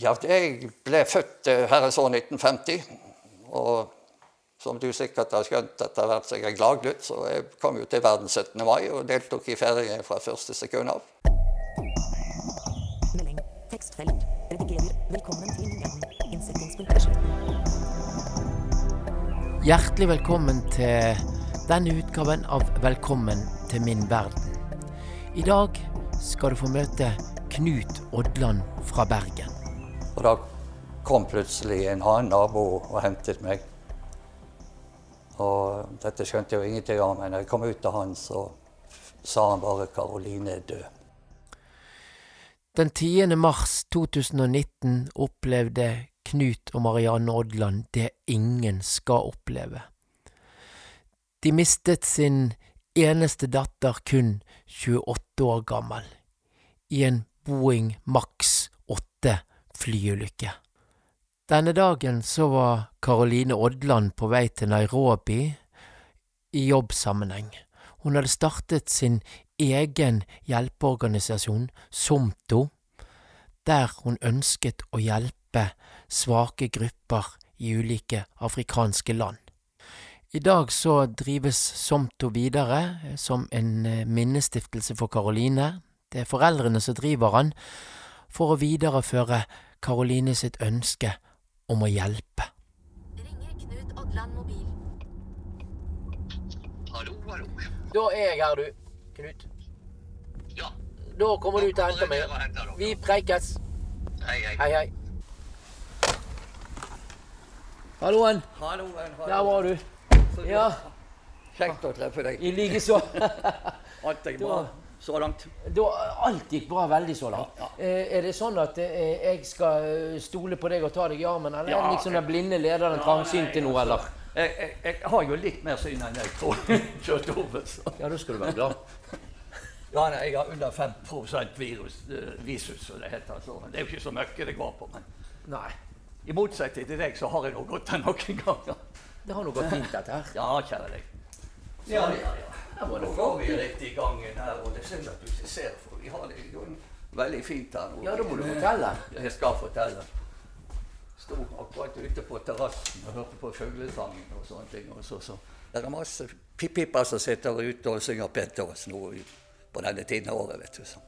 Ja, jeg ble født herrens år 1950. Og som du sikkert har skjønt etter hvert så jeg er gladgutt, så jeg kom jo til verden 17. mai og deltok i feiringen fra første sekund av. Melding. Tekstfelt. Redigerer. Velkommen til Nyan. Innsettingspunkt. Hjertelig velkommen til denne utgaven av Velkommen til min verden. I dag skal du få møte Knut Odland fra Bergen. Og da kom plutselig en annen nabo og hentet meg. Og dette skjønte jeg jo ingenting av, men da jeg kom ut til han, så sa han bare 'Karoline er død'. Den 10. mars 2019 opplevde Knut og Marianne Odland det ingen skal oppleve. De mistet sin eneste datter kun 28 år gammel, i en Boeing Max 8 flyulykke. Denne dagen så var Karoline Odland på vei til Nairobi i jobbsammenheng. Hun hadde startet sin egen hjelpeorganisasjon, SOMTO, der hun ønsket å hjelpe svake grupper i ulike afrikanske land. I dag så drives SOMTO videre som en eh, minnestiftelse for Karoline. Det er foreldrene som driver han, for å videreføre Karoline sitt ønske om å hjelpe. Ringer Knut Odland mobil. Hallo, hallo. Da er jeg her, du, Knut. Ja. Da kommer du til å hente meg. Vi preikes. Hei, hei. Hei, hei. Halloen. Hallo, Der var du. Ja, Kjekt å treffe deg. i likeså. Alt er bra så langt. Da, alt gikk bra veldig så langt. Eh, er det sånn at eh, jeg skal eh, stole på deg og ta deg i armen, eller er Ja. det liksom den blinde lederen trangsynt til noe, eller? Jeg, jeg, jeg har jo litt mer syn enn jeg tror. Kjørt over, så. Ja, da skal du være glad. Ja, nei, jeg har under 5 virus, uh, visus, som det heter. Så det er jo ikke så mye det går på. Men Nei, i motsetning til deg, så har jeg nå gått den noen ganger. det har nå gått fint, dette her. Ja, kjære deg. Ja, ja, ja. Nå går vi rett i gangen her, og det er synd at du ikke ser, for vi har det jo veldig fint her nå. Ja, da må du fortelle. Jeg skal fortelle. Sto akkurat ute på terrassen og hørte på fuglesangen og sånne ting. Og så, så. Det er masse pippiper som sitter ute og synger pent til oss nå på denne tiden av året, vet du. Så.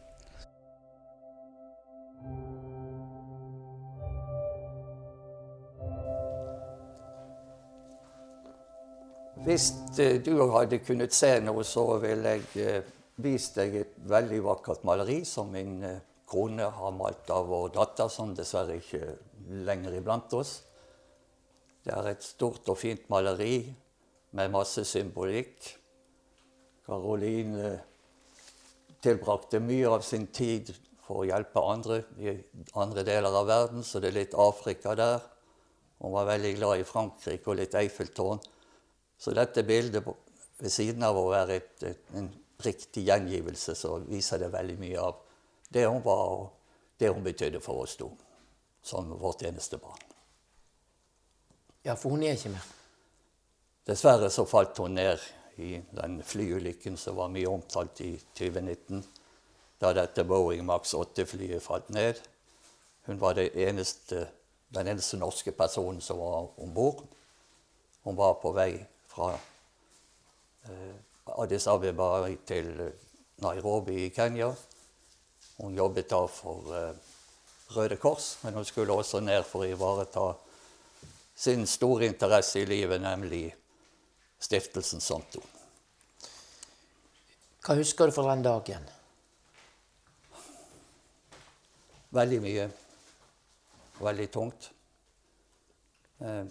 Hvis eh, du hadde kunnet se noe, så ville jeg eh, vist deg et veldig vakkert maleri som min eh, kone har malt av vår datter, som dessverre ikke lenger iblant oss. Det er et stort og fint maleri med masse symbolikk. Caroline tilbrakte mye av sin tid for å hjelpe andre i andre deler av verden, så det er litt Afrika der. Hun var veldig glad i Frankrike og litt Eiffeltårn. Så dette bildet ved siden av å være et, et, en riktig gjengivelse, så viser det veldig mye av det hun var, og det hun betydde for oss to, som vårt eneste barn. Ja, for hun er ikke mer. Dessverre så falt hun ned i den flyulykken som var mye omtalt i 2019, da dette Boeing Max 8-flyet falt ned. Hun var det eneste, den eneste norske personen som var om bord. Hun var på vei fra eh, Addis Abeba til eh, Nairobi i Kenya. Hun jobbet da for eh, Røde Kors, men hun skulle også ned for å ivareta sin store interesse i livet, nemlig stiftelsen Santo. Hva husker du fra den dagen? Veldig mye. Veldig tungt. Eh,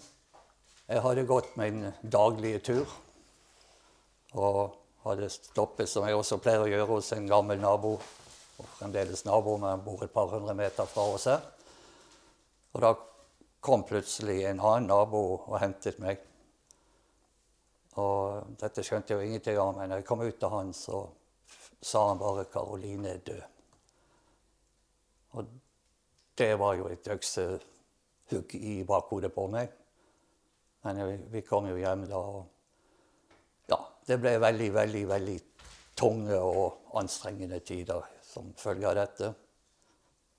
Jeg hadde gått min daglige tur og hadde stoppet, som jeg også pleier å gjøre, hos en gammel nabo. Og fremdeles nabo, men bor et par hundre meter fra oss her. Og da kom plutselig en annen nabo og hentet meg. Og dette skjønte jeg jo ingenting av, men da jeg kom ut til han, så sa han bare 'Karoline er død'. Og det var jo et øksehugg i bakhodet på meg. Men vi, vi kom jo hjem da, og ja, det ble veldig, veldig, veldig tunge og anstrengende tider som følge av dette.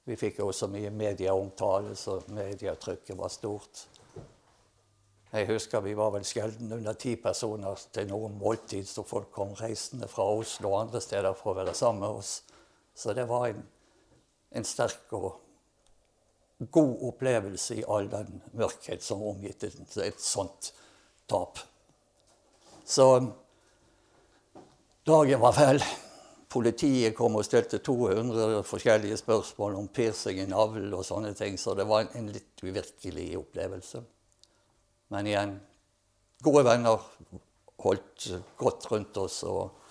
Vi fikk også mye medieomtale, så medietrykket var stort. Jeg husker vi var vel sjelden under ti personer til noen måltid, så folk kom reisende fra Oslo og andre steder for å være sammen med oss. Så det var en, en sterk og god opplevelse i all den mørkhet som omgitt et, et sånt tap. Så dagen var vel. Politiet kom og stilte 200 forskjellige spørsmål om piercing i navl og sånne ting, så det var en litt uvirkelig opplevelse. Men igjen, gode venner holdt godt rundt oss, og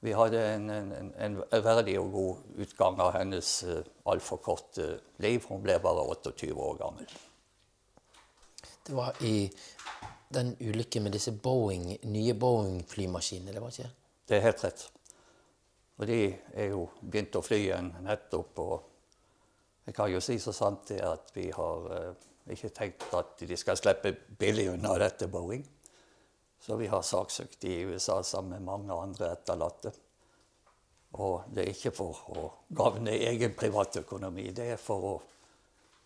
vi hadde en, en, en verdig og god utgang av hennes uh, altfor korte liv. Hun ble bare 28 år gammel. Det var i den ulykken med disse Boeing, nye Boeing-flymaskinene, det var ikke? Det er helt rett. Og de er jo begynt å fly igjen nettopp. Og jeg kan jo si så sant det at vi har uh, ikke tenkt at de skal slippe billig unna dette Boeing. Så vi har saksøkt i USA sammen med mange andre etterlatte. Og det er ikke for å gavne egen privatøkonomi, det er for å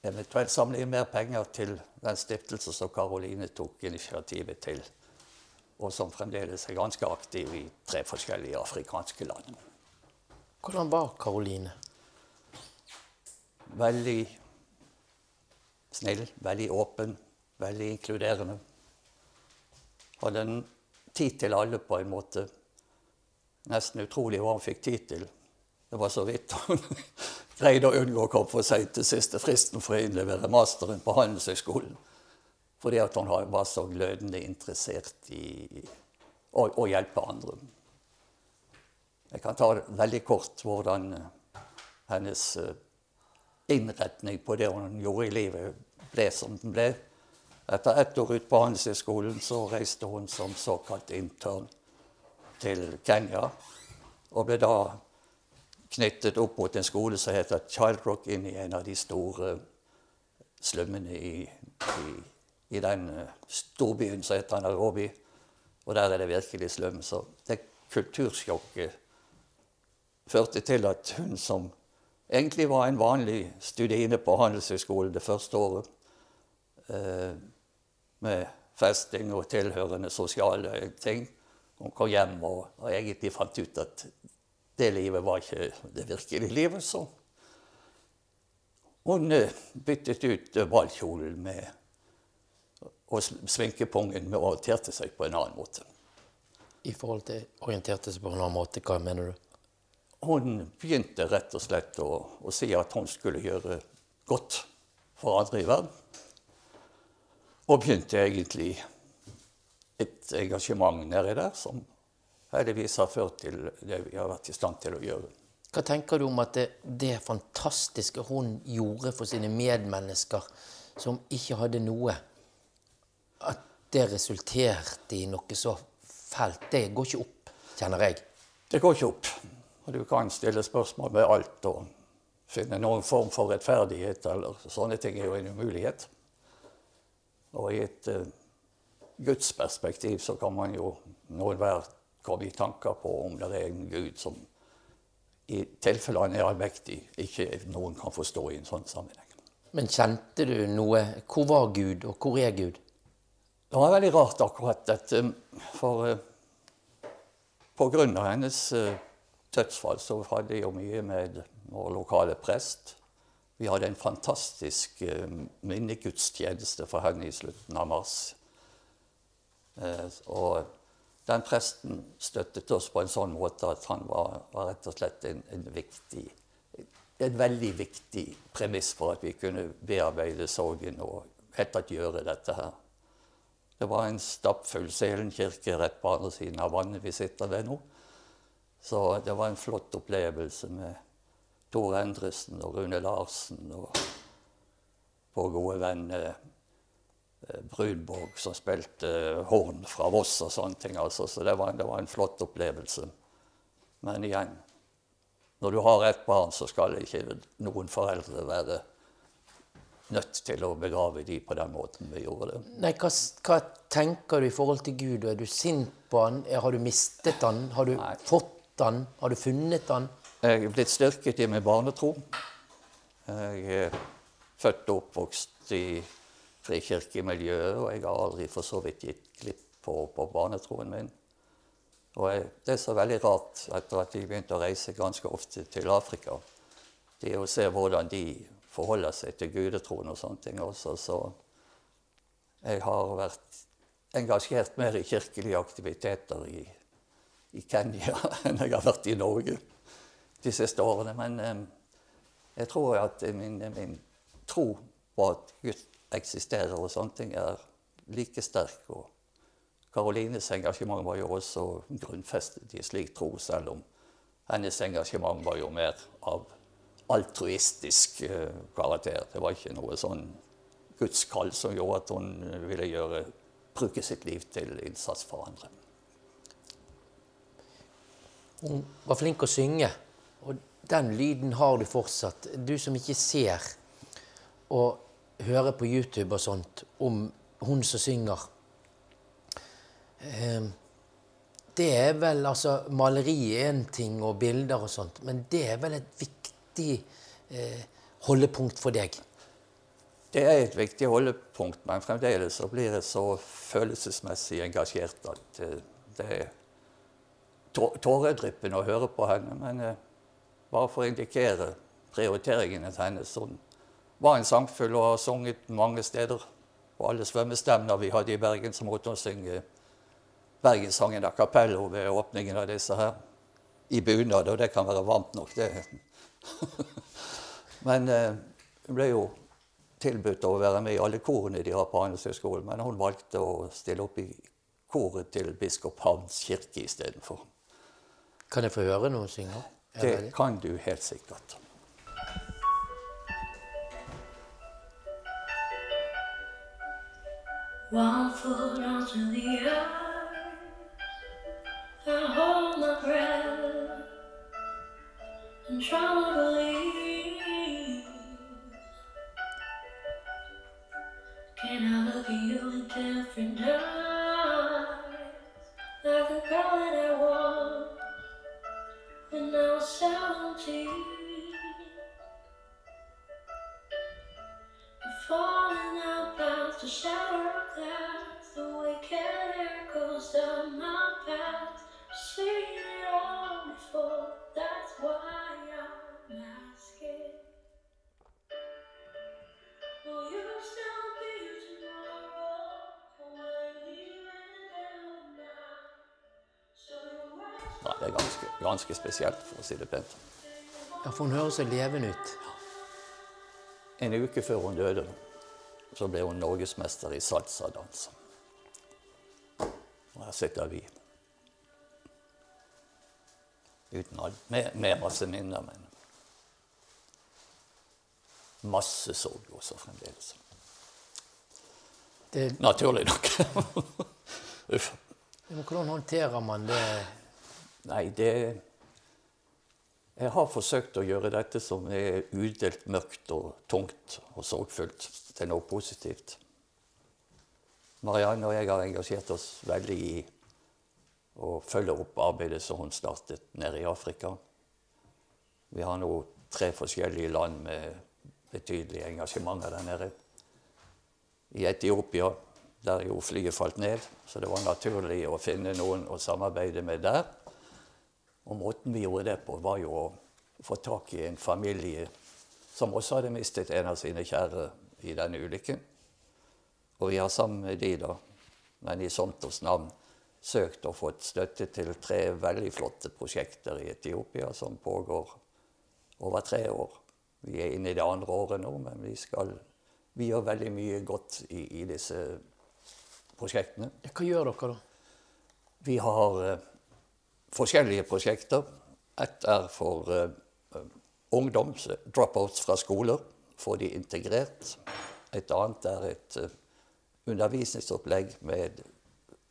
eventuelt samle inn mer penger til den stiftelsen som Karoline tok initiativet til, og som fremdeles er ganske aktiv i tre forskjellige afrikanske land. Hvordan var Karoline? Veldig snill, veldig åpen, veldig inkluderende. Hadde en tid til alle, på en måte. Nesten utrolig hva han fikk tid til. Det var så vidt hun greide å unngå å komme for seg til siste fristen for å innlevere masteren på Handelshøyskolen. Fordi at hun var så glødende interessert i å, å hjelpe andre. Jeg kan ta veldig kort hvordan hennes eh, innretning på det hun gjorde i livet, ble som den ble. Etter ett år ute på Handelshøyskolen så reiste hun som såkalt intern til Kenya. Og ble da knyttet opp mot en skole som heter Child Rock, inn i en av de store slummene i, i, i den storbyen som heter Nairobi. Og der er det virkelig slum. Så det kultursjokket førte til at hun som egentlig var en vanlig studiene på Handelshøyskolen det første året, eh, med festing og tilhørende sosiale ting. Hun kom hjem og, og, egentlig fant ut at det livet var ikke det virkelige livet. Så hun eh, byttet ut ballkjolen med og sminkepungen med å orienterte seg på en annen måte. I forhold til orienterte seg på en annen måte, hva mener du? hun begynte rett og slett å, å, si at hun skulle gjøre godt for andre i verden. Og begynte egentlig et engasjement nedi der som heldigvis har ført til det vi har vært i stand til å gjøre. Hva tenker du om at det, det fantastiske hun gjorde for sine medmennesker, som ikke hadde noe, at det resulterte i noe så fælt? Det går ikke opp, kjenner jeg. Det går ikke opp. Og du kan stille spørsmål ved alt og finne noen form for rettferdighet eller sånne ting er jo en umulighet. Og i et uh, gudsperspektiv så kan man jo noen hver komme i tanker på om det er en gud som i tilfelle han er allmektig, ikke noen kan forstå i en sånn sammenheng. Men kjente du noe Hvor var Gud, og hvor er Gud? Det var veldig rart, akkurat dette. For uh, på grunn av hennes uh, dødsfall så hadde jeg jo mye med vår lokale prest. Vi hadde en fantastisk uh, minnegudstjeneste for henne i slutten av mars. Uh, og den presten støttet oss på en sånn måte at han var, var rett og slett en, en viktig en veldig viktig premiss for at vi kunne bearbeide sorgen og helt gjøre dette her. Det var en stappfull Selen kirke rett på andre siden av vannet vi sitter ved nå. Så det var en flott opplevelse med Tor Endresen og Rune Larsen og vår gode venn eh, Brudborg, som spilte horn fra Voss og sånne ting. Altså. Så det var, det var, en flott opplevelse. Men igjen, når du har ett barn, så skal ikke noen foreldre være nødt til å begrave de på den måten vi gjorde det. Nei, hva, hva tenker du i forhold til Gud? Er du sint på han? Har du mistet han? Har du Nei. fått han? Har du funnet han? Jeg er blitt styrket i min barnetro. Jeg er født og oppvokst i frikirkemiljøet, og jeg har aldri for så vidt gitt glipp på, på barnetroen min. Og jeg, det er så veldig rart etter at jeg begynte å reise ganske ofte til Afrika, det å se hvordan de forholder seg til gudetroen og sånne ting også. Så jeg har vært engasjert mer i kirkelige aktiviteter i, i Kenya enn jeg har vært i Norge de siste årene. Men eh, jeg tror at min, min, tro på at Gud eksisterer og sånne ting, er like sterk. Og Karolines engasjement var jo også grunnfestet i slik tro, selv om hennes engasjement var jo mer av altruistisk uh, karakter. Det var ikke noe sånn gudskall som gjorde at hun ville gjøre, bruke sitt liv til innsats for andre. Hun var flink å synge, den lyden har du fortsatt. Du som ikke ser og hører på YouTube og sånt om hun som synger. Eh, det er vel altså Maleri er én ting, og bilder og sånt, men det er vel et viktig eh, holdepunkt for deg? Det er et viktig holdepunkt, men fremdeles så blir jeg så følelsesmessig engasjert at eh, det er tåredryppende å høre på henne. Men eh, bare for å indikere prioriteringene til hennes. Hun var en sangfull og har sunget mange steder. På alle svømmestevner vi hadde i Bergen, så måtte hun synge Bergenssangen a cappello ved åpningen av disse her. I bunad, og det kan være varmt nok, det. Men eh, hun ble jo tilbudt å være med i alle korene de har på Handelshøyskolen, men hun valgte å stille opp i koret til biskop Havns kirke istedenfor. Kan jeg få høre noen synge? Det kan du helt sikkert. One foot onto the earth, I hold my breath and try to believe. Can I look at you in different eyes, and I'll you. We're falling out past the shower the my. I've seen it all before, that's why I'm asking. Will you det er ganske, ganske spesielt, for å si det pent. Ja, for hun høres så levende ut. En uke før hun døde, så ble hun norgesmester i salsadans. Og her sitter vi. Uten all, med, med masse minner, men masse sorg også fremdeles. Det, Naturlig nok. Uff. men hvordan håndterer man det? Nei, det Jeg har forsøkt å gjøre dette som er udelt mørkt og tungt og sorgfullt, til noe positivt. Marianne og jeg har engasjert oss veldig i å følge opp arbeidet som hun startet nede i Afrika. Vi har nå tre forskjellige land med betydelig engasjement der nede. I Etiopia, der jo flyet falt ned, så det var naturlig å finne noen å samarbeide med der. Og måten vi gjorde det på, var jo å få tak i en familie som også hadde mistet en av sine kjære i denne ulykken. Og vi har sammen med de, da, men i Sontos navn, søkt og fått støtte til tre veldig flotte prosjekter i Etiopia som pågår over tre år. Vi er inne i det andre året nå, men vi, skal, vi gjør veldig mye godt i, i disse prosjektene. Hva gjør dere da? Vi har eh, forskjellige prosjekter. Ett er for uh, eh, ungdoms dropouts fra skoler. Få de integrert. Et annet er et uh, undervisningsopplegg med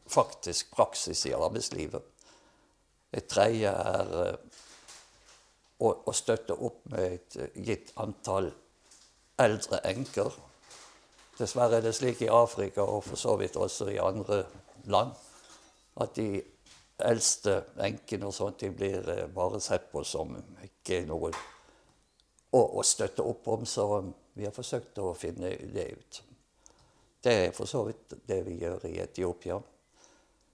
faktisk praksis i arbeidslivet. Et tredje er uh, å, å støtte opp med et gitt antall eldre enker. Dessverre er det slik i Afrika, og for så vidt også i andre land, at de eldste enkene og sånt, de blir eh, bare sett på som ikke noe å, å støtte opp om, så vi har forsøkt å finne det ut. Det er for så vidt det vi gjør i Etiopia.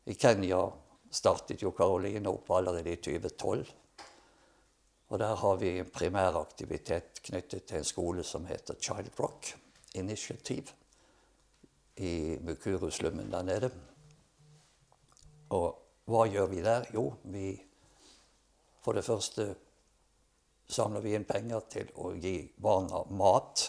I Kenya startet jo Karoline opp allerede i 2012. Og der har vi en primæraktivitet knyttet til en skole som heter Child Rock Initiative i Mukuru-slummen der nede. Og hva gjør vi der? Jo, vi For det første samler vi inn penger til å gi barna mat.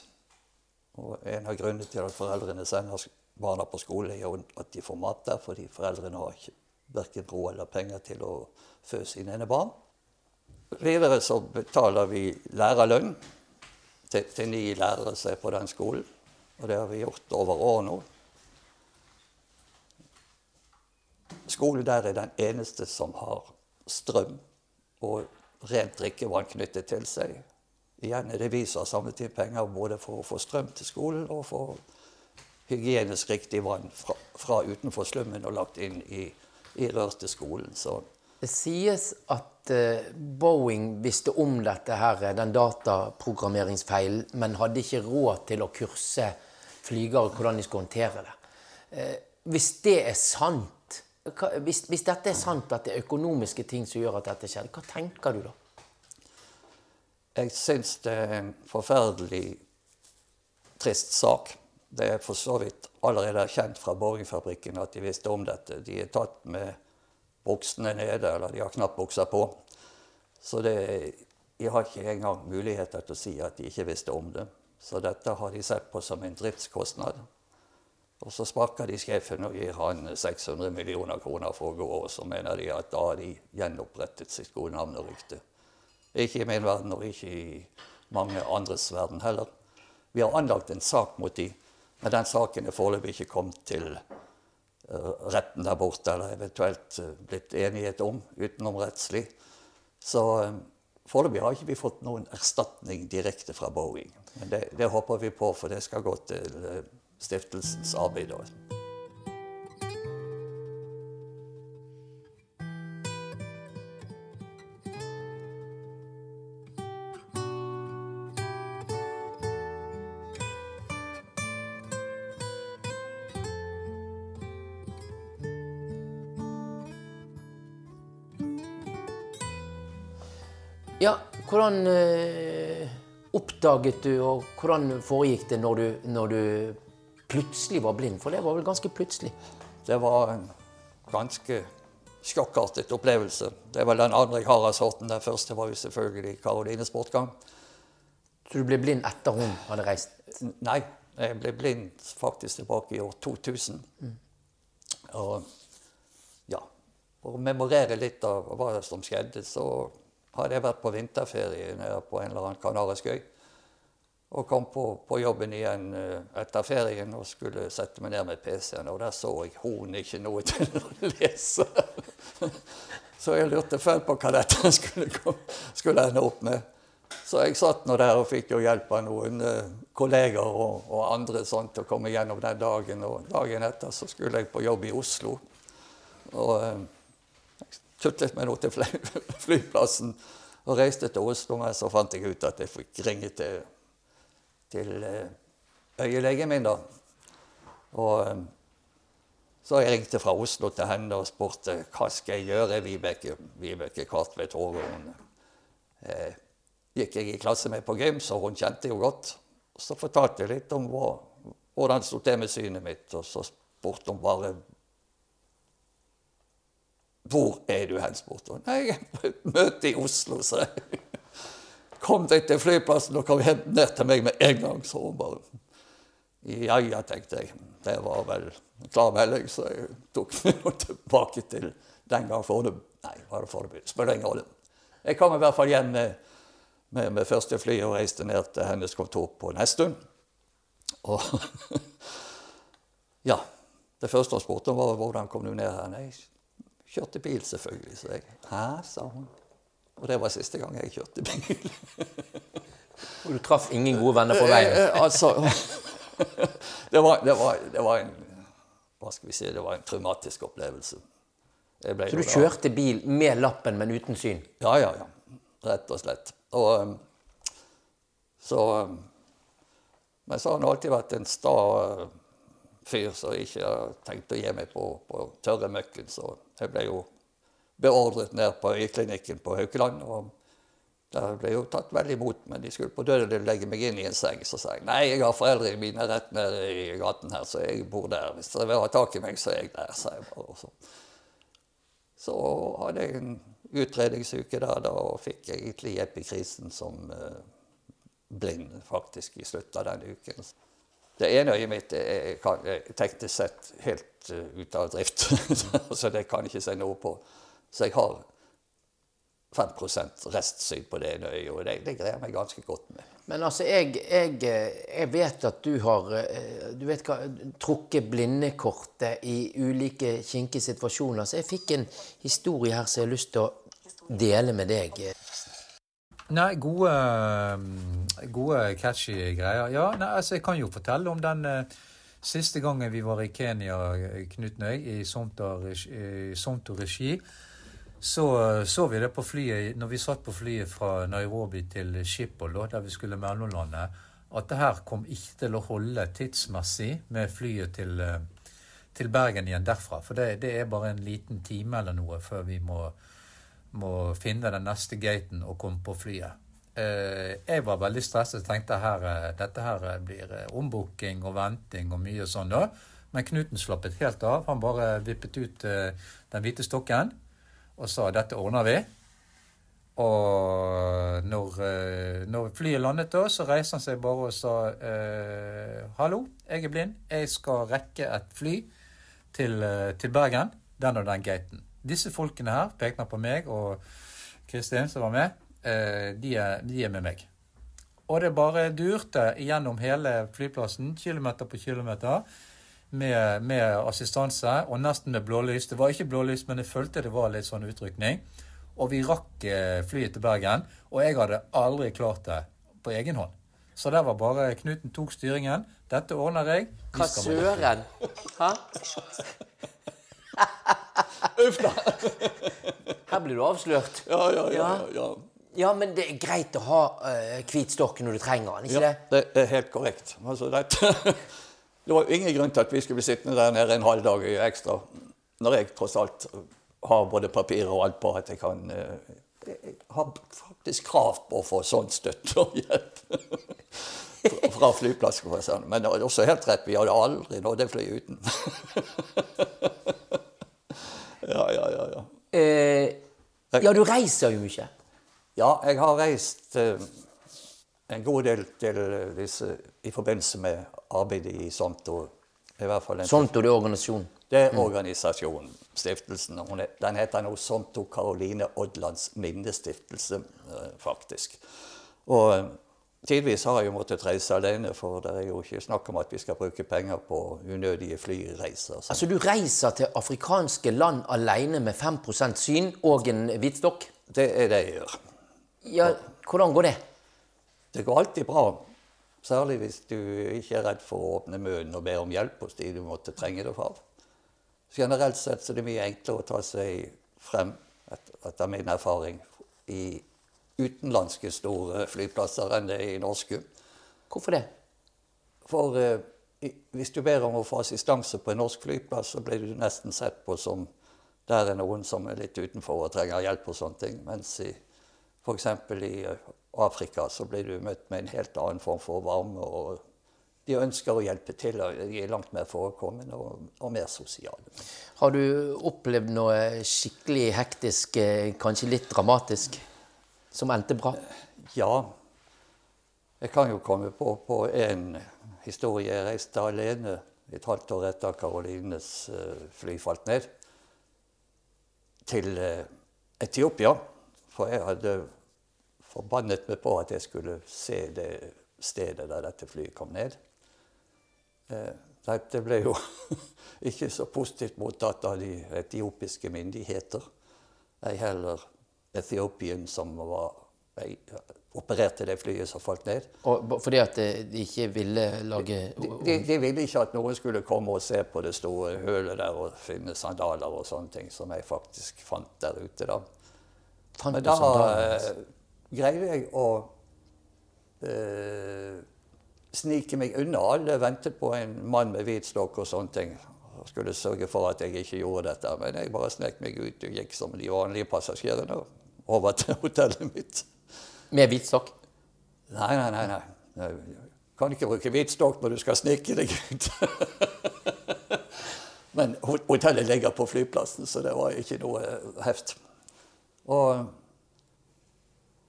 Og en av grunnene til at foreldrene sender barna på skole, er at de får mat der, fordi foreldrene har ikke verken råd eller penger til å fø sine egne barn. Videre så betaler vi lærerlønn til, til ni lærere som er på den skolen. Og det har vi gjort over år nå. Skolen der er den eneste som har strøm og rent drikkevann knyttet til seg. Igjen er det vi som har samlet inn penger både for å få strøm til skolen og for hygienisk riktig vann fra, fra utenfor slummen og lagt inn i, i rør til skolen. Så Det sies at eh, Boeing visste om dette her, den dataprogrammeringsfeilen, men hadde ikke råd til å kurse flygere hvordan de skulle håndtere det. Eh, hvis det er sant, hvis, hvis dette er sant at det er økonomiske ting som gjør at dette skjedde, hva tenker du da? jeg syns det er en forferdelig trist sak. Det er for så vidt allerede kjent fra Boeing-fabrikken at de visste om dette. De er tatt med buksene nede, eller de har knapt bukser på. Så det, de har ikke engang muligheter til å si at de ikke visste om det. Så dette har de sett på som en driftskostnad. Og så sparker de sjefen og gir han 600 millioner kroner for å gå, og så mener de at da har de gjenopprettet sitt gode navn og rykte. Ikke i min verden, og ikke i mange andres verden heller. Vi har anlagt en sak mot de, men den saken er foreløpig ikke kommet til eh, retten der borte, eller eventuelt eh, blitt enighet om utenomrettslig. Så uh, foreløpig har ikke vi fått noen erstatning direkte fra Boeing. Men det, det håper vi på, for det skal gå til eh, stiftelsens arbeid. Ja, hvordan eh, oppdaget du, og hvordan foregikk det når du, når du plutselig var blind? For det var vel ganske plutselig? Det var en ganske sjokkartet opplevelse. Det var den andre jeg har av sorten. Den første var jo selvfølgelig Karolines bortgang. Så du ble blind etter hun hadde reist? Nei, jeg ble blind faktisk tilbake i år 2000. Og ja, for å memorere litt av hva som skjedde, så hadde jeg vært på vinterferie nede på en eller annen kanarisk øy. Og kom på, på jobben igjen eh, etter ferien og skulle sette meg ned med PC-en. Og der så jeg hun ikke noe til å lese. Så jeg lurte fælt på hva dette skulle, skulle ende opp med. Så jeg satt nå der og fikk jo hjelp av noen eh, kolleger og, og andre sånn, til å komme gjennom den dagen. Og dagen etter så skulle jeg på jobb i Oslo. Og eh, jeg tutlet meg nå til fly, flyplassen og reiste til Oslo. Men så fant jeg ut at jeg fikk ringe til, til eh, øyelegen min, da. Og eh, så jeg ringte fra Oslo til henne og spurte hva skal jeg gjøre. Vibeke, Vibeke Kartvedt. Hun eh, gikk jeg i klasse med på gym, så hun kjente jo godt. Så fortalte jeg litt om hva, hvordan det sto med synet mitt, og så spurte hun bare Hvor er du hen? spurte hun. Nei, jeg møter møte i Oslo, jeg. Kom deg til flyplassen og kom hjem ned til meg med en gang, Så hun bare. Ja ja, tenkte jeg. Det var vel klar melding, så jeg tok meg tilbake til den gang Fornebu. Nei, var det Fornebu? Spiller ingen rolle. Jeg kom i hvert fall hjem med, med, med første fly og reiste ned til hennes kontor på Nesttun. Og ja, det første hun spurte var hvordan kom du ned her. Nei, kjørte bil, selvfølgelig. Så jeg Hæ, sa hun. Og det var siste gang jeg kjørte bil. Og du traff ingen gode venner på veien? Eh, eh, altså det, var, det, var, det var en Hva skal vi si Det var en traumatisk opplevelse. Så du da- kjørte bil med lappen, men uten syn? Ja, ja, ja. Rett og slett. Og um, Så, eh, men så har han alltid vært en sta eh, fyr som ikke har tenkt å gi meg på, på tørre møkken. Så jeg ble jo beordret ned på øyeklinikken på Haukeland. og der ble jo tatt vel imot, men de skulle på døden legge meg inn i en seng. Så sa jeg nei, jeg har foreldrene mine rett nede i gaten her, så jeg bor der. Hvis dere vil ha tak i meg, så er jeg der, sa jeg bare. Så. så hadde jeg en utredningsuke der, da, og fikk egentlig epikrisen som eh, blind, faktisk, i slutten av den uken. Det ene øyet mitt er, er teknisk sett helt uh, ute av drift, så det kan jeg ikke si noe på. Så jeg har 5 restsyn på det ene øyet, og det, det greier jeg meg ganske godt med. Men altså, jeg, jeg, jeg vet at du har eh, du vet hva, trukket blindekortet i ulike kinkige situasjoner. Så jeg fikk en historie her som jeg har lyst til å dele med deg. Nei, gode, gode catchy greier. Ja, nei, altså jeg kan jo fortelle om den uh, siste gangen vi var i Kenya, Knut Nøy, i Sonto-regi så så vi det på flyet når vi satt på flyet fra Nairobi til Schiphol, der vi skulle mellomlande, at det her kom ikke til å holde tidsmessig med flyet til, eh, til Bergen igjen derfra. For det, det, er bare en liten time eller noe før vi må, må finne den neste gaten og komme på flyet. Eh, jeg var veldig stresset og tenkte eh, dette her blir ombooking og venting og mye sånn. da. Men Knuten slappet helt av. Han bare vippet ut den hvite stokken og sa dette ordner vi. Og når, eh, når, flyet landet, da, så reiste han seg bare og sa eh, Hallo, jeg er blind. Jeg skal rekke et fly til, eh, til Bergen. Den og den gaten. Disse folkene her, pekte på meg og Kristin som var med, de, er, de, er, med meg. Og det bare durte gjennom hele flyplassen, kilometer på kilometer med, med, assistanse og nesten med blålys. Det var ikke blålys, men jeg følte det var litt sånn utrykning. Og vi rakk eh, flyet til Bergen, og jeg hadde aldri klart det på egen hånd. Så der var bare Knuten tok styringen. Dette ordner jeg. Hva søren? Hæ? Uff da. Her blir du avslørt. Ja, ja, ja. ja. Ja, men det er greit å ha uh, hvit stokk når du trenger den, ikke ja, det? Det er helt korrekt. Altså, dette det var ingen grunn til at vi skulle bli sittende der nede en halv dag ekstra, når jeg tross alt har både papir og alt på at jeg kan eh, Jeg har faktisk krav på å få sånn støtte og hjelp fra flyplasskonferansen. Men det er også helt rett, vi hadde aldri nådd det flyet uten. ja, ja, ja. Ja. Eh, ja, du reiser jo mye. Ja, jeg har reist eh, en god del til disse i forbindelse med arbeidet i Sonto. I hvert fall Sonto det er organisasjonen? Det er organisasjonen, stiftelsen. Den heter nå Sonto Karoline Odlands minnestiftelse, eh, faktisk. Og eh, tidvis har jeg jo måttet reise alene, for det er jo ikke snakk om at vi skal bruke penger på unødige flyreiser. Altså du reiser til afrikanske land alene med 5% syn og en hvitstokk? Det er det jeg gjør. Ja, Hvordan går det? Det går alltid bra. Særlig hvis du ikke er redd for å åpne munnen og be om hjelp hos de du måtte trenge det fra. Generelt sett så er det mye enklere å ta seg frem, etter min erfaring, i utenlandske store flyplasser enn det er i norske. Hvorfor det? For eh, hvis du ber om å få assistanse på en norsk flyplass, så blir du nesten sett på som der er noen som er litt utenfor og trenger hjelp og sånne ting. Mens i f.eks. i Afrika så blir du møtt med en helt annen form for varme. og De ønsker å hjelpe til, og de er langt mer forekommende og, og mer sosiale. Har du opplevd noe skikkelig hektisk, eh, kanskje litt dramatisk, som endte bra? Ja. Jeg kan jo komme på, på en historie. Jeg reiste alene et halvt år etter Karolines eh, fly falt ned, til eh, Etiopia. For jeg hadde forbannet meg på at jeg skulle se det stedet der dette flyet kom ned. Eh, dette ble jo ikke så positivt mottatt av de etiopiske myndigheter. Ei heller Etiopien, som var, opererte det flyet som falt ned. Og fordi at de ikke ville lage de, de, de, ville ikke at noen skulle komme og se på det store hølet der og finne sandaler og sånne ting, som jeg faktisk fant der ute. da. Fant Men da, greide jeg å eh, snike meg unna. Alle ventet på en mann med hvit stokk og sånne ting. Og skulle sørge for at jeg ikke gjorde dette. Men jeg bare snek meg ut og gikk som de vanlige passasjerene over til hotellet mitt. Med hvit stokk? Nei, nei, nei. nei. Du kan ikke bruke hvit stokk når du skal snike deg ut. Men hotellet ligger på flyplassen, så det var ikke noe heft. Og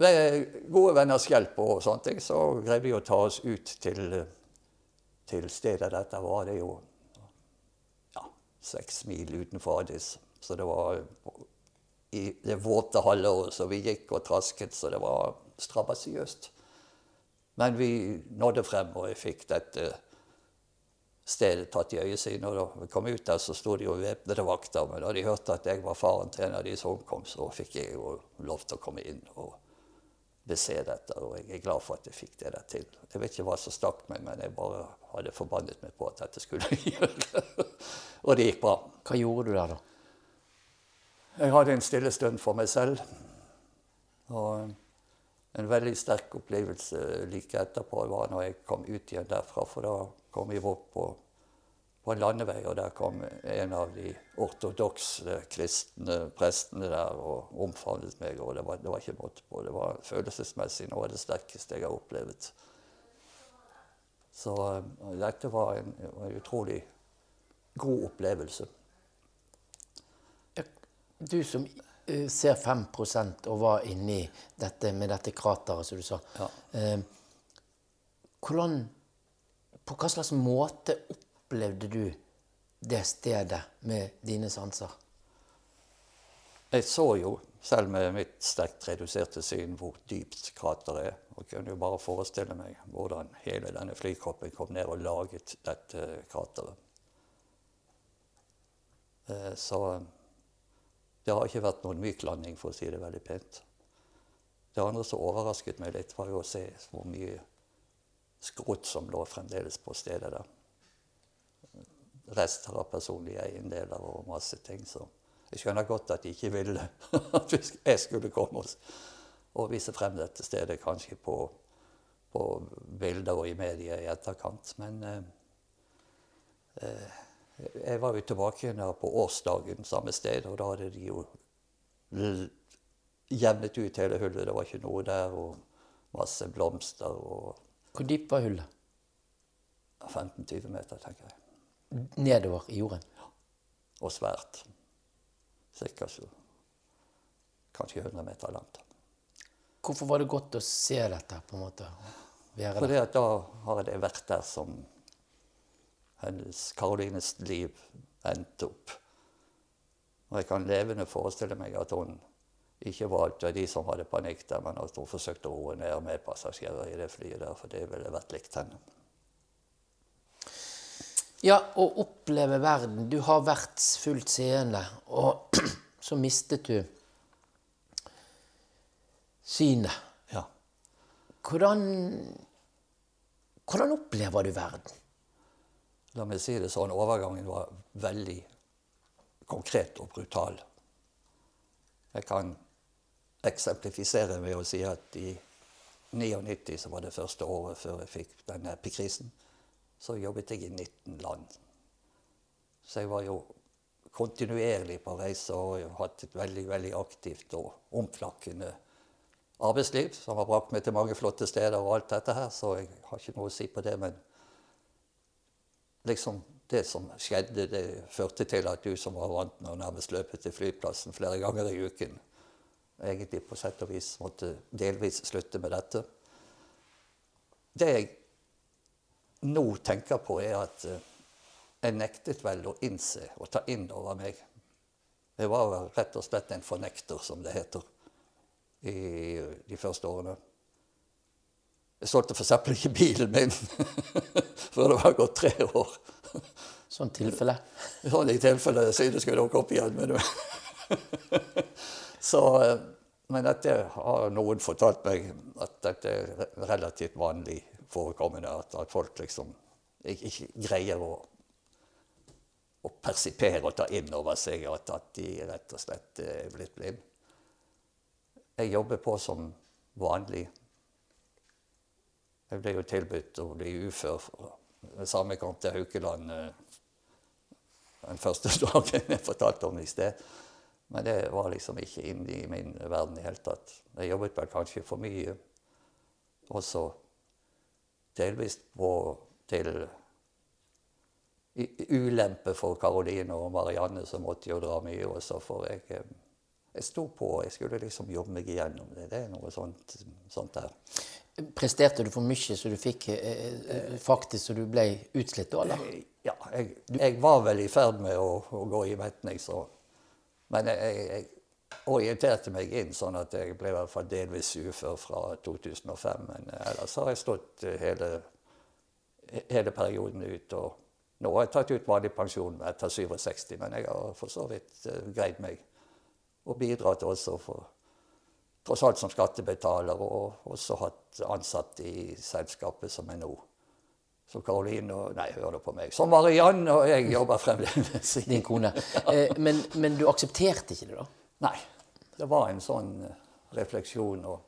ved gode venners hjelp og sånne ting, så greide vi å ta oss ut til, til stedet dette var. Det jo ja, seks mil utenfor Addis. Så det var i det våte halvåret, så vi gikk og trasket, så det var strabasiøst. Men vi nådde frem, og jeg fikk dette stedet tatt i øyesyn. Og da vi kom ut der, så sto det jo væpnede vakter. Men da de hørte at jeg var faren til en av de som omkom, så fikk jeg jo lov til å komme inn og bese dette. Og jeg er glad for at jeg fikk det der til. Jeg vet ikke hva som stakk meg, men jeg bare hadde forbannet meg på at dette skulle jeg gjøre. og det gikk bra. Hva gjorde du der, da? Jeg hadde en stille stund for meg selv. Og en veldig sterk opplevelse like etterpå var når jeg kom ut igjen derfra. For da kom vi opp på, på en landevei, og der kom en av de ortodokse kristne prestene der og omfavnet meg. Og det var, det var ikke måte på. Det var følelsesmessig noe av det sterkeste jeg har opplevd. Så eh, dette var en, en utrolig god opplevelse. Du som eh, ser 5% og var inni dette med dette krateret, som du sa. Ja. Eh, hvordan, på hva slags måte opplevde du det stedet med dine sanser? Jeg så jo, selv med mitt sterkt reduserte syn, hvor dypt krateret er. Og kunne jo bare forestille meg hvordan hele denne flykroppen kom ned og laget dette krateret. Eh, Så det har ikke vært noen myk landing, for å si det veldig pent. Det andre som overrasket meg litt, var jo å se hvor mye skrot som lå fremdeles på stedet der. Rester av personlige eiendeler og masse ting. Så jeg skjønner godt at de ikke ville at jeg skulle komme og, og vise frem dette stedet, kanskje på, på bilder og i media i etterkant. Men eh, eh, jeg var jo tilbake igjen på årsdagen samme sted, og da hadde de jo jevnet ut hele hullet. Det var ikke noe der, og masse blomster og Hvor dypt var hullet? 15-20 meter, tenker jeg. Nedover i jorden? Og svært. Cirka så kanskje 100 meter langt. Hvorfor var det godt å se dette, på en måte? Være Fordi da har jeg vært der som hennes Karolines liv endte opp. Og jeg kan levende forestille meg at hun ikke valgte de som hadde panikk der, men at hun forsøkte å roe ned medpassasjerer i det flyet der, for det ville vært likt henne. Ja, å oppleve verden. Du har vært fullt seende, og så mistet du synet. Ja. Hvordan, hvordan opplever du verden? La meg si det sånn, overgangen var veldig konkret og brutal. Jeg kan eksemplifisere med å si at i 99, som var det første året før jeg fikk denne epikrisen, så jobbet jeg i 19 land. Så jeg var jo kontinuerlig på reise og hatt et veldig, veldig aktivt og omflakkende arbeidsliv som har brakt meg til mange flotte steder og alt dette her, så jeg har ikke noe å si på det. men liksom det som skjedde, det førte til at du som var vant med å nærmest løpe til flyplassen flere ganger i uken, egentlig på sett og vis måtte delvis slutte med dette. Det jeg nå tenker på, er at eh, jeg nektet vel å innse og ta inn over meg. Jeg var vel rett og slett en fornekter, som det heter, i de første årene. Jeg solgte f.eks. ikke bilen min før det var gått tre år. Sånn tilfelle? Sånn i tilfelle synet skulle dukke opp igjen. Men, så, eh, men dette har noen fortalt meg at dette er relativt vanlig forekommende. At, at folk liksom ikke, ikke greier å, å persipere og ta inn over seg at, at de rett og slett er blitt blind. Jeg jobber på som vanlig Jeg ble jo tilbudt å bli ufør. Det samme kom til Haukeland eh, den første dagen jeg fortalte om det i sted. Men det var liksom ikke inne i min verden i hele tatt. Jeg jobbet vel kanskje for mye. Også delvis på, til ulempe for Karoline og Marianne, som måtte jo dra mye også. For jeg, eh, jeg sto på, jeg skulle liksom jobbe meg igjennom det. Det er noe sånt, sånt der. Presterte du for mye så du fikk eh, eh, faktisk så du ble utslitt da, eller? Ja, jeg, jeg var vel i ferd med å, å gå i metning, så Men jeg, jeg orienterte meg inn sånn at jeg ble i hvert fall delvis ufør fra 2005. Men ellers har jeg stått eh, hele, hele perioden ut. Og nå har jeg tatt ut vanlig pensjon etter 67, men jeg har for så vidt eh, greid meg. Og bidratt også for tross alt som skattebetaler, og også hatt ansatte i selskapet som er nå. Så Karoline og Nei, hør nå på meg. Så Mariann og jeg jobber fremdeles Din kone. Eh, men, men du aksepterte ikke det, da? Nei. Det var en sånn eh, refleksjon. og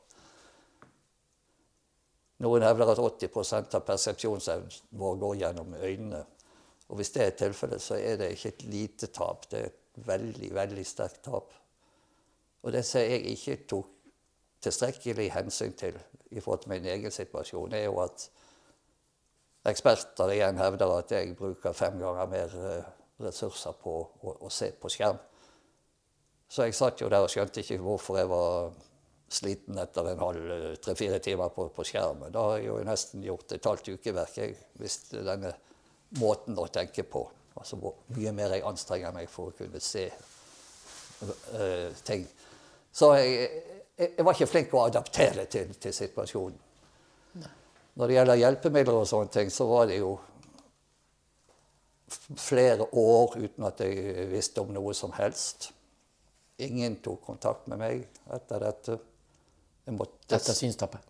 Noen hevder at 80% av persepsjonsevnen vår går gjennom øynene. Og hvis det er tilfellet, så er det ikke et lite tap. Det er et veldig, veldig sterkt tap. Og det som jeg ikke tok tilstrekkelig hensyn til i forhold til min egen situasjon, er jo at eksperter igjen hevder at jeg bruker fem ganger mer eh, ressurser på å, å se på skjerm. Så jeg satt jo der og skjønte ikke hvorfor jeg var sliten etter en halv eh, tre-fire timer på, på skjermen. Da har jeg jo nesten gjort et halvt ukeverk jeg, hvis denne måten å tenke på. Altså hvor mye mer jeg anstrenger meg for å kunne se uh, ting. Så jeg, jeg, var ikke flink å adaptere til, til situasjonen. Når det gjelder hjelpemidler og sånne ting, så var det jo flere år uten at jeg visste om noe som helst. Ingen tok kontakt med meg etter dette. Jeg måtte Etter synstapet?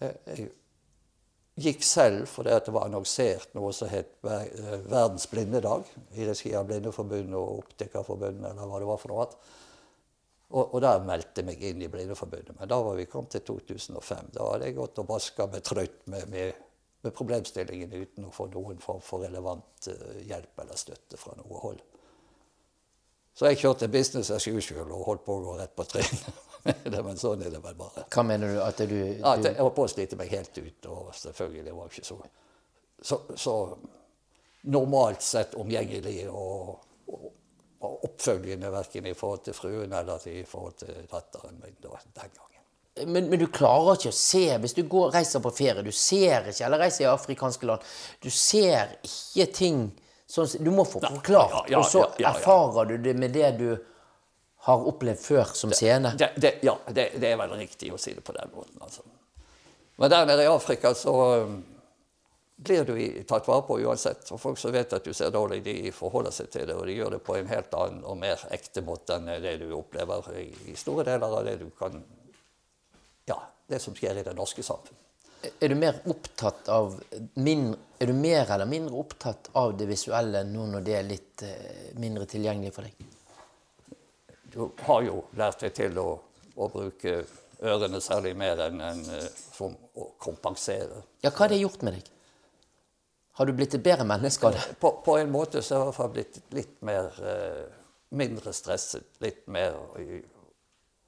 jeg, jeg gikk selv fordi det var annonsert noe som het eh, Verdens blindedag i regi av Blindeforbundet og Optikerforbundet, eller hva det var for noe. Og, og der meldte jeg meg inn i Blindeforbundet. Men da var vi kommet til 2005. Da hadde jeg gått og vaska meg trøtt med, med, med problemstillingen uten å få noen form for relevant eh, hjelp eller støtte fra noe hold. Så jeg kjørte business as usual og holdt på å gå rett på trynet. Men sånn er det vel bare. Hva mener du? At du, Ja, at jeg holdt på å slite meg helt ut, og selvfølgelig var jeg ikke så, så, så normalt sett omgjengelig og, og, og oppfølgende verken i forhold til fruen eller i forhold til datteren min da, den gangen. men, men du klarer ikke å se Hvis du går, reiser på ferie, du ser ikke Eller reiser i afrikanske land. Du ser ikke ting sånn Du må få forklart, og så erfarer du det med det du har opplevd før som scene. Det, det, ja, det, det er vel riktig å si det på den måten. Altså. Men der nede i Afrika så um, blir du tatt vare på uansett. Og folk som vet at du ser dårlig, de forholder seg til det. Og de gjør det på en helt annen og mer ekte måte enn det du opplever i, i store deler av det du kan Ja, det som skjer i det norske samfunn. Er du mer opptatt av mindre, Er du mer eller mindre opptatt av det visuelle nå når det er litt eh, mindre tilgjengelig for deg? Du har jo lært deg til å, å bruke ørene særlig mer enn en, eh, som å kompensere. Ja, hva har det gjort med deg? Har du blitt et bedre menneske av det? På, på en måte så har jeg i hvert fall blitt litt mer eh, Mindre stresset, litt mer eh,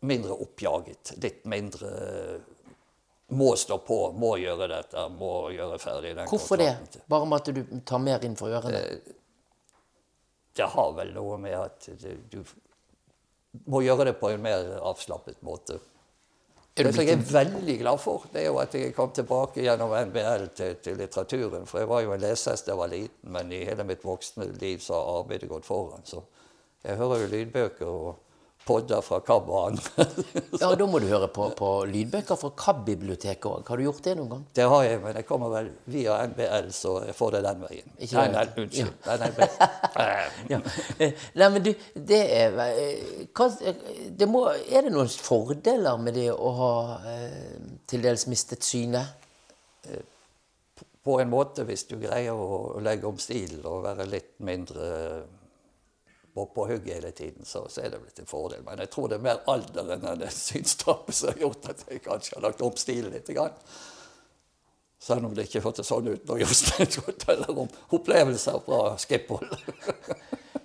Mindre oppjaget. Litt mindre eh, Må stå på, må gjøre dette, må gjøre ferdig den Hvorfor det? Bare med at du tar mer inn for ørene? Det det har vel noe med at du, du må gjøre det på en mer avslappet måte. Er Det som jeg er veldig glad for, det er jo at jeg kom tilbake gjennom NBL til, til litteraturen. For jeg var jo en lesehest da jeg var liten, men i hele mitt voksne liv så har arbeidet gått foran. Så jeg hører jo lydbøker og podder fra KAB og andre. Ja, da må du høre på, på lydbøker fra KAB-biblioteket òg. Har du gjort det noen gang? Det har jeg, men jeg kommer vel via NBL, så jeg får det den veien. Ikke Nei, nei, unnskyld. unnskyld. Nei, nei, eh, Ja. Eh, Nei, men du, det er eh, det må, Er det noen fordeler med det å ha eh, til dels mistet synet? på en måte, hvis du greier å legge om stilen og være litt mindre på, på hugget hele tiden, så, så er det blitt en fordel. Men jeg tror det er mer alderen enn det synstapet som har gjort at jeg kanskje har lagt om stilen litt. Grann. Selv om det ikke hørtes sånn ut når Jostein forteller om opplevelser fra Skiphold.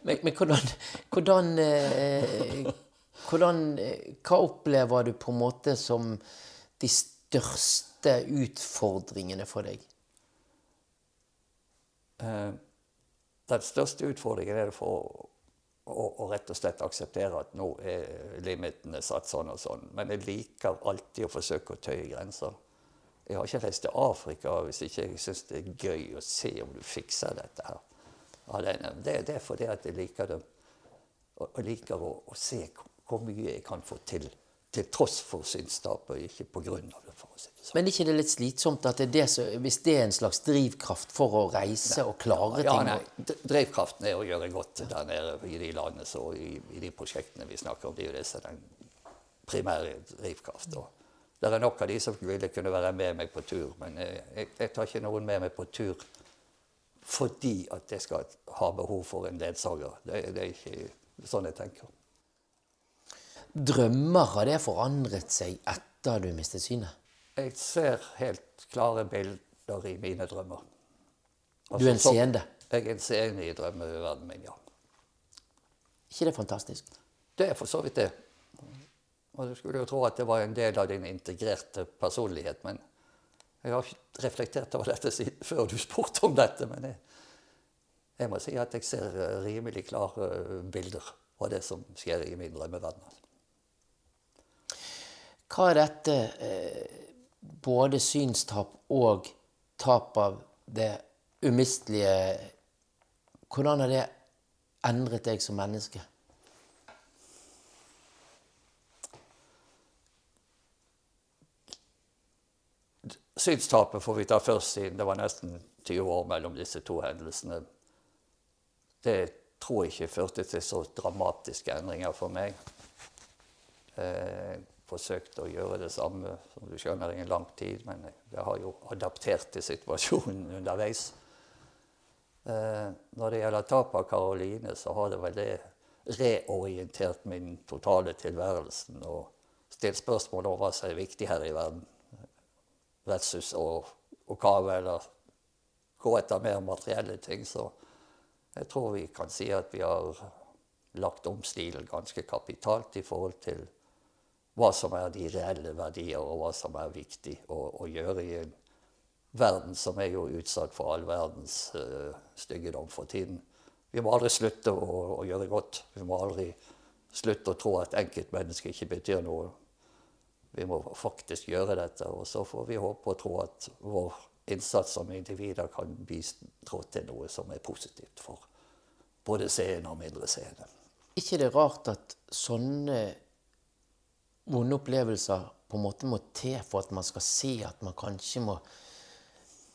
Men, men hvordan, hvordan, eh, hvordan eh, Hva opplever du på en måte som de største utfordringene for deg? Eh, Den største utfordringen er det for å, å rett og slett akseptere at nå er limitene satt sånn og sånn. Men jeg liker alltid å forsøke å tøye grenser. Jeg har ikke reist til Afrika hvis ikke jeg syns det er gøy å se om du fikser dette her. Det, det er fordi at jeg liker det. Og, og liker å, å se hvor mye jeg kan få til. Til tross for synstap, og ikke av det. for å si det sånn. Men er ikke det litt slitsomt at det det som, hvis det er en slags drivkraft for å reise og klare Ja, ting? nei, Drivkraften er å gjøre godt der nede i de landene så i, i de prosjektene vi snakker om. Det er jo det som er den primære drivkraften. Det er nok av de som ville kunne være med meg på tur, men jeg, jeg tar ikke noen med meg på tur fordi at jeg skal ha behov for en ledsager. Det, det er ikke sånn jeg tenker. Drømmer har det forandret seg etter du mistet synet? Jeg ser helt klare bilder i mine drømmer. Du er en seende. Jeg er en seende i drømmeverdenen min, ja. ikke det fantastisk? Det er for så vidt det. Og du skulle jo tro at det var en del av din integrerte personlighet, men jeg har ikke reflektert over dette siden, før du spurte om dette. Men jeg, jeg må si at jeg ser eh, rimelig klare eh, bilder av det som skjer i min drømmeverden. Hva er dette, eh, både synstap og tap av det umistelige Hvordan har det endret deg som menneske? Synstapet får vi ta først, siden det var nesten 20 år mellom disse to hendelsene. Det tror jeg ikke førte til så dramatiske endringer for meg. Eh, forsøkte å gjøre det samme, som du skjønner, i en lang tid, men jeg har jo adaptert til situasjonen underveis. Eh, når det gjelder tapet av Karoline, så har det vel det reorientert min totale tilværelse og stilt spørsmål om hva som er viktig her i verden versus å, å kave eller gå etter mer materielle ting. Så jeg tror vi kan si at vi har lagt om stilen ganske kapitalt i forhold til hva som er de reelle verdier, og hva som er viktig å, å gjøre i en verden som er jo utsatt for all verdens uh, styggedom for tiden. Vi må aldri slutte å, å gjøre godt. Vi må aldri slutte å tro at enkeltmennesket ikke betyr noe. Vi må faktisk gjøre dette, og så får vi håpe og tro at vår innsats som individer kan bidra til noe som er positivt for både seende og mindre seende. ikke det rart at sånne vonde opplevelser på en måte må til for at man skal se at man kanskje må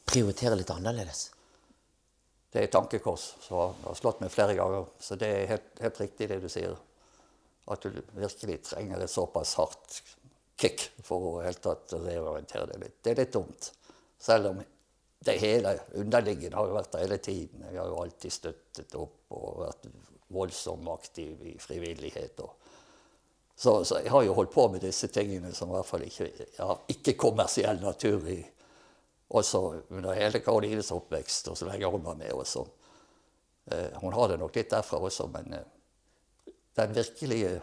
prioritere litt annerledes? Det er et tankekors som har slått meg flere ganger. Så det er helt, helt riktig det du sier. At du virkelig trenger et såpass hardt kick for å helt tatt reorientere deg litt. Det er litt dumt. Selv om det hele underliggende har jo vært der hele tiden. Jeg har jo alltid støttet opp og vært voldsomt aktiv i frivillighet. Og så, så jeg har jo holdt på med disse tingene som i hvert fall ikke har ikke-kommersiell natur i også under hele Karolines oppvekst, og så lenge hun var med også. Eh, hun har det nok litt derfra også, men eh, den virkelige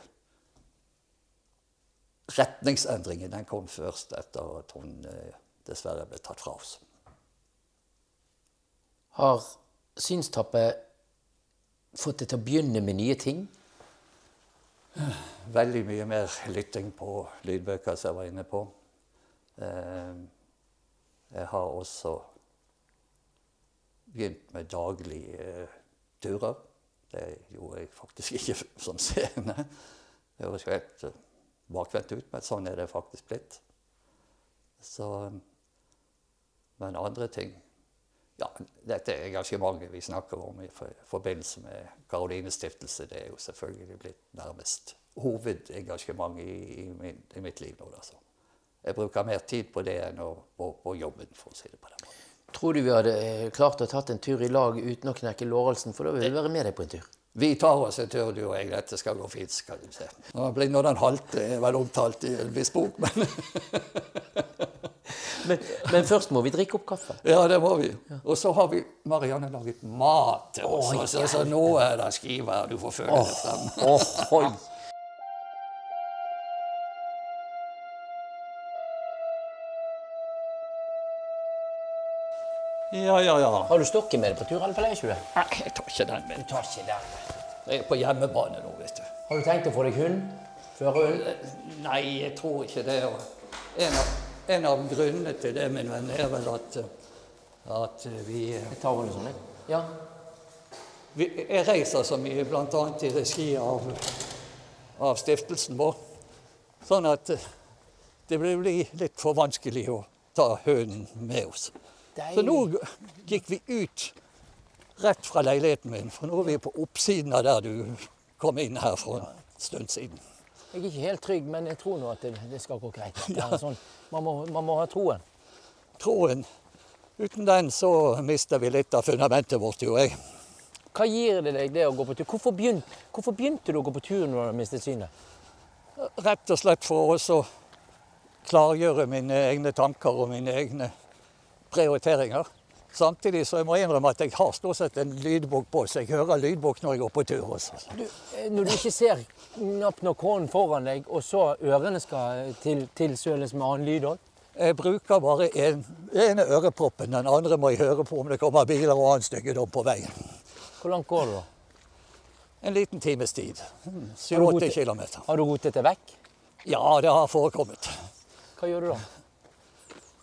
retningsendringen den kom først etter at hun eh, dessverre ble tatt fra oss. Har synstappet fått deg til å begynne med nye ting? Veldig mye mer lytting på lydbøker, som jeg var inne på. Eh, Jeg har også begynt med daglige eh, turer. Det gjorde jeg faktisk ikke som seende. Det høres helt eh, bakvendt ut, men sånn er det faktisk blitt. Så Men andre ting Ja, dette engasjementet vi snakker om i forbindelse med Karoline Stiftelse, det er jo selvfølgelig blitt nærmest hovedengasjement i, i, i mitt liv nå. Altså. Jeg bruker mer tid på det enn å, på, på jobben, for å si det på den måten. Tror du vi hadde eh, klart å tatt en tur i lag uten å knekke lårhalsen? For da vil vi være med deg på en tur. Vi tar oss en tur, du og jeg. Dette skal gå fint, skal du se. Nå blir nå den halte er vel omtalt i en viss bok, men Men, men først må vi drikke opp kaffe. Ja, det må vi. Og så har vi Marianne laget mat til oss. Å, så, så nå er det skiver her. Du får føle det frem. Oi. Ja, ja, ja. Har du stokken med deg på tur, eller pleier ikke du det? Nei, jeg tar ikke den med. Du tar ikke den. Jeg er på hjemmebane nå, vet du. Har du tenkt å få deg hund? Førerhund? Nei, jeg tror ikke det. En av, en av grunnene til det, min venn, er vel at, at vi, Jeg tar henne sånn, jeg. Ja. vi Jeg reiser så mye, bl.a. i regi av, av stiftelsen vår. Sånn at det blir litt for vanskelig å ta hønen med oss. Så nå gikk vi ut rett fra leiligheten min, for nå er vi på oppsiden av der du kom inn her for en stund siden. Jeg er ikke helt trygg, men jeg tror nå at det, det skal gå greit. Det er sånn, man, må, man må ha troen. Troen Uten den så mister vi litt av fundamentet vårt, jo jeg. Hva gir det deg det å gå på tur? Hvorfor, begynte, hvorfor begynte du å gå på tur når du mistet synet? Rett og slett for å klargjøre mine egne tanker og mine egne prioriteringer. Samtidig så jeg må innrømme at jeg har stort sett en lydbok på, så jeg hører lydbok når jeg går på tur også. Du, eh, når du ikke ser knapt nok hånden foran deg, og så ørene skal til, tilsøles med annen lyd òg? Jeg bruker bare en, ene øreproppen, den andre må jeg høre på om det kommer biler og annen styggedom på veien. Hvor langt går du da? En liten times tid. Har 7-8 km. kilometer. Har du rotet det vekk? Ja, det har forekommet. Hva gjør du da?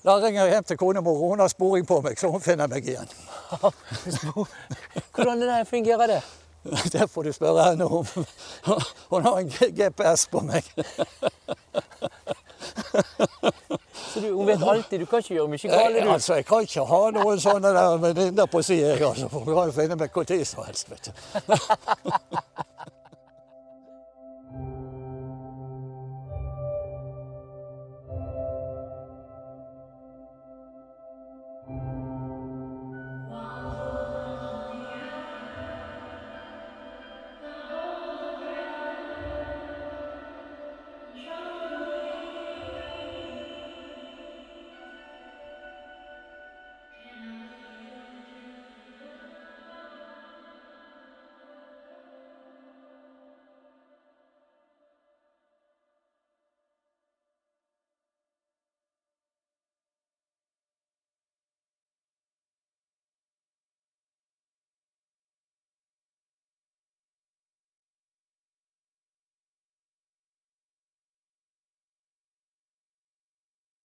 Da ringer jeg hjem til konemor, og hun har sporing på meg, så hun finner meg igjen. Hvordan det der fungerer det? Det får du spørre henne om. Hun har en GPS på meg. Så du, hun vet alltid, du kan ikke gjøre mye galt, du. altså, jeg kan ikke ha noen sånne venninner på sida, altså, for hun kan jo finne meg når som helst. vet du.